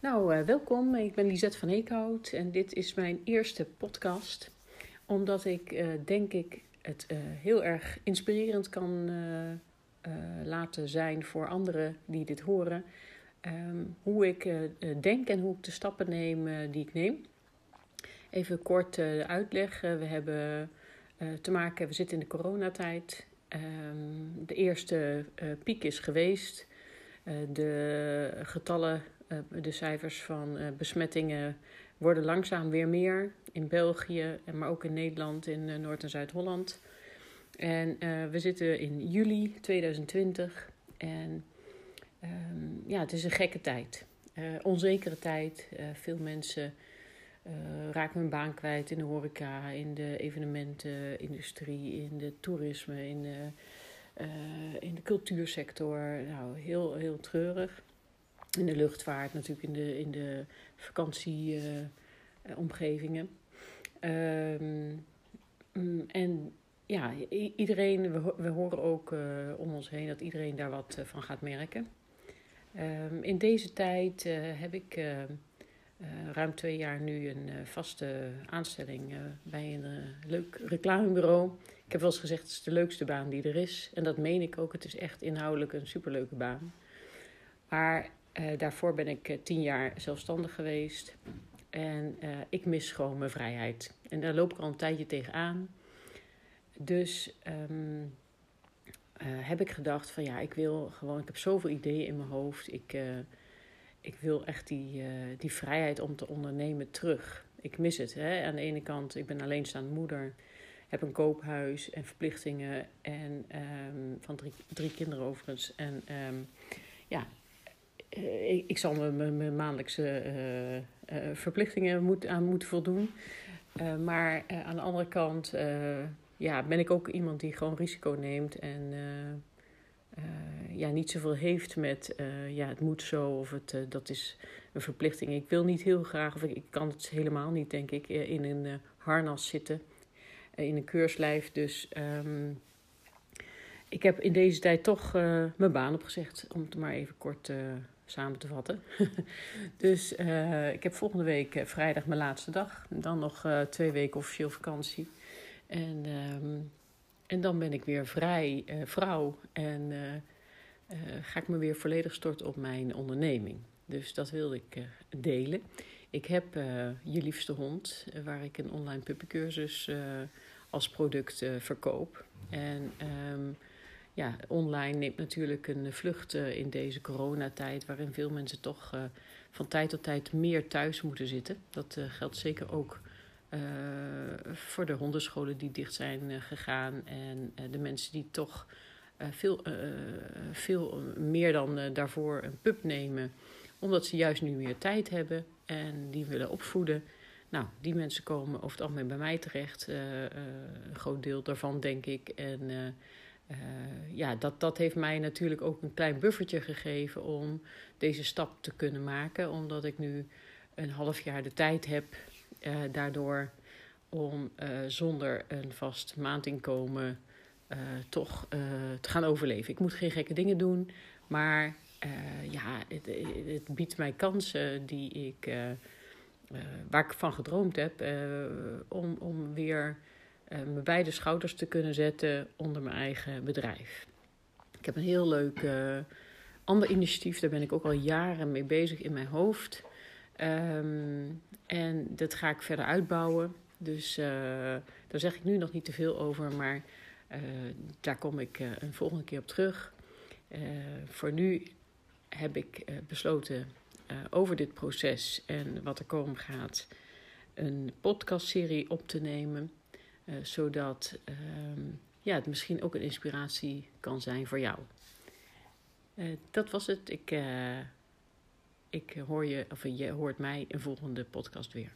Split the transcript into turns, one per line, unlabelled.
Nou, uh, welkom. Ik ben Lisette van Eekhout en dit is mijn eerste podcast. Omdat ik uh, denk ik het uh, heel erg inspirerend kan laten zijn voor anderen die dit horen. Um, hoe ik denk en hoe ik de stappen neem die ik neem. Even kort uitleg. we hebben te maken, we zitten in de coronatijd. Um, de eerste piek is geweest. de getallen eh, de cijfers van eh, besmettingen worden langzaam weer meer in België, maar ook in Nederland, in eh, Noord- en Zuid-Holland. En we zitten in juli 2020 en um, ja, het is een gekke tijd. Uh, onzekere tijd. Veel mensen raken hun baan kwijt in de horeca, in de evenementenindustrie, in de toerisme, in de, in de cultuursector. Nou, heel, heel treurig in de luchtvaart, natuurlijk in de, in de vakantieomgevingen. Uh, en ja, iedereen, we, we horen ook uh, om ons heen dat iedereen daar wat uh, van gaat merken. Um, in deze tijd uh, heb ik ruim twee jaar nu een vaste aanstelling bij een leuk reclamebureau. Ik heb wel eens gezegd, het is de leukste baan die er is. En dat meen ik ook. Het is echt inhoudelijk een superleuke baan. Maar uh, daarvoor ben ik uh, tien jaar zelfstandig geweest. En uh, ik mis gewoon mijn vrijheid. En daar loop ik al een tijdje tegenaan. Dus um, heb ik gedacht van ja, ik wil gewoon, ik heb zoveel ideeën in mijn hoofd. Ik, ik wil echt die, die vrijheid om te ondernemen terug. Ik mis het. Hè? Aan de ene kant, ik ben alleenstaande moeder. Heb een koophuis en verplichtingen. En um, van drie, drie kinderen overigens. En um, ja, ik, ik, zal mijn maandelijkse uh, uh, verplichtingen moet, aan moeten voldoen. maar aan de andere kant ja, ben ik ook iemand die gewoon risico neemt en ja, niet zoveel heeft met ja, het moet zo of het, dat is een verplichting. Ik wil niet heel graag, of ik, kan het helemaal niet, denk ik, in een harnas zitten, in een keurslijf. Dus um, ik heb in deze tijd toch mijn baan opgezegd, om het maar even kort samen te vatten. dus uh, ik heb volgende week uh, vrijdag mijn laatste dag. Dan nog uh, twee weken officieel vakantie. En, um, en dan ben ik weer vrij vrouw. En ga ik me weer volledig storten op mijn onderneming. Dus dat wilde ik delen. Ik heb Je Liefste Hond, waar ik een online puppycursus als product verkoop. En... Um, ja, online neemt natuurlijk een vlucht uh, in deze coronatijd, waarin veel mensen toch uh, van tijd tot tijd meer thuis moeten zitten. Dat uh, geldt zeker ook voor de hondenscholen die dicht zijn gegaan en de mensen die toch veel, veel meer dan daarvoor een pup nemen, omdat ze juist nu meer tijd hebben en die willen opvoeden. Nou, die mensen komen over het algemeen bij mij terecht. een groot deel daarvan, denk ik. En ja, dat, dat heeft mij natuurlijk ook een klein buffertje gegeven om deze stap te kunnen maken. Omdat ik nu een half jaar de tijd heb uh, daardoor om uh, zonder een vast maandinkomen toch te gaan overleven. Ik moet geen gekke dingen doen, maar ja, het, het, biedt mij kansen die ik, waar ik van gedroomd heb om, om weer mijn beide schouders te kunnen zetten onder mijn eigen bedrijf. Ik heb een heel leuk uh, ander initiatief, daar ben ik ook al jaren mee bezig in mijn hoofd. Um, en dat ga ik verder uitbouwen. Dus uh, daar zeg ik nu nog niet te veel over, maar daar kom ik een volgende keer op terug. voor nu heb ik besloten over dit proces en wat er komen gaat een podcastserie op te nemen. Uh, zodat uh, ja, het misschien ook een inspiratie kan zijn voor jou. Uh, dat was het. Ik, eh, ik hoor je, of je hoort mij een volgende podcast weer.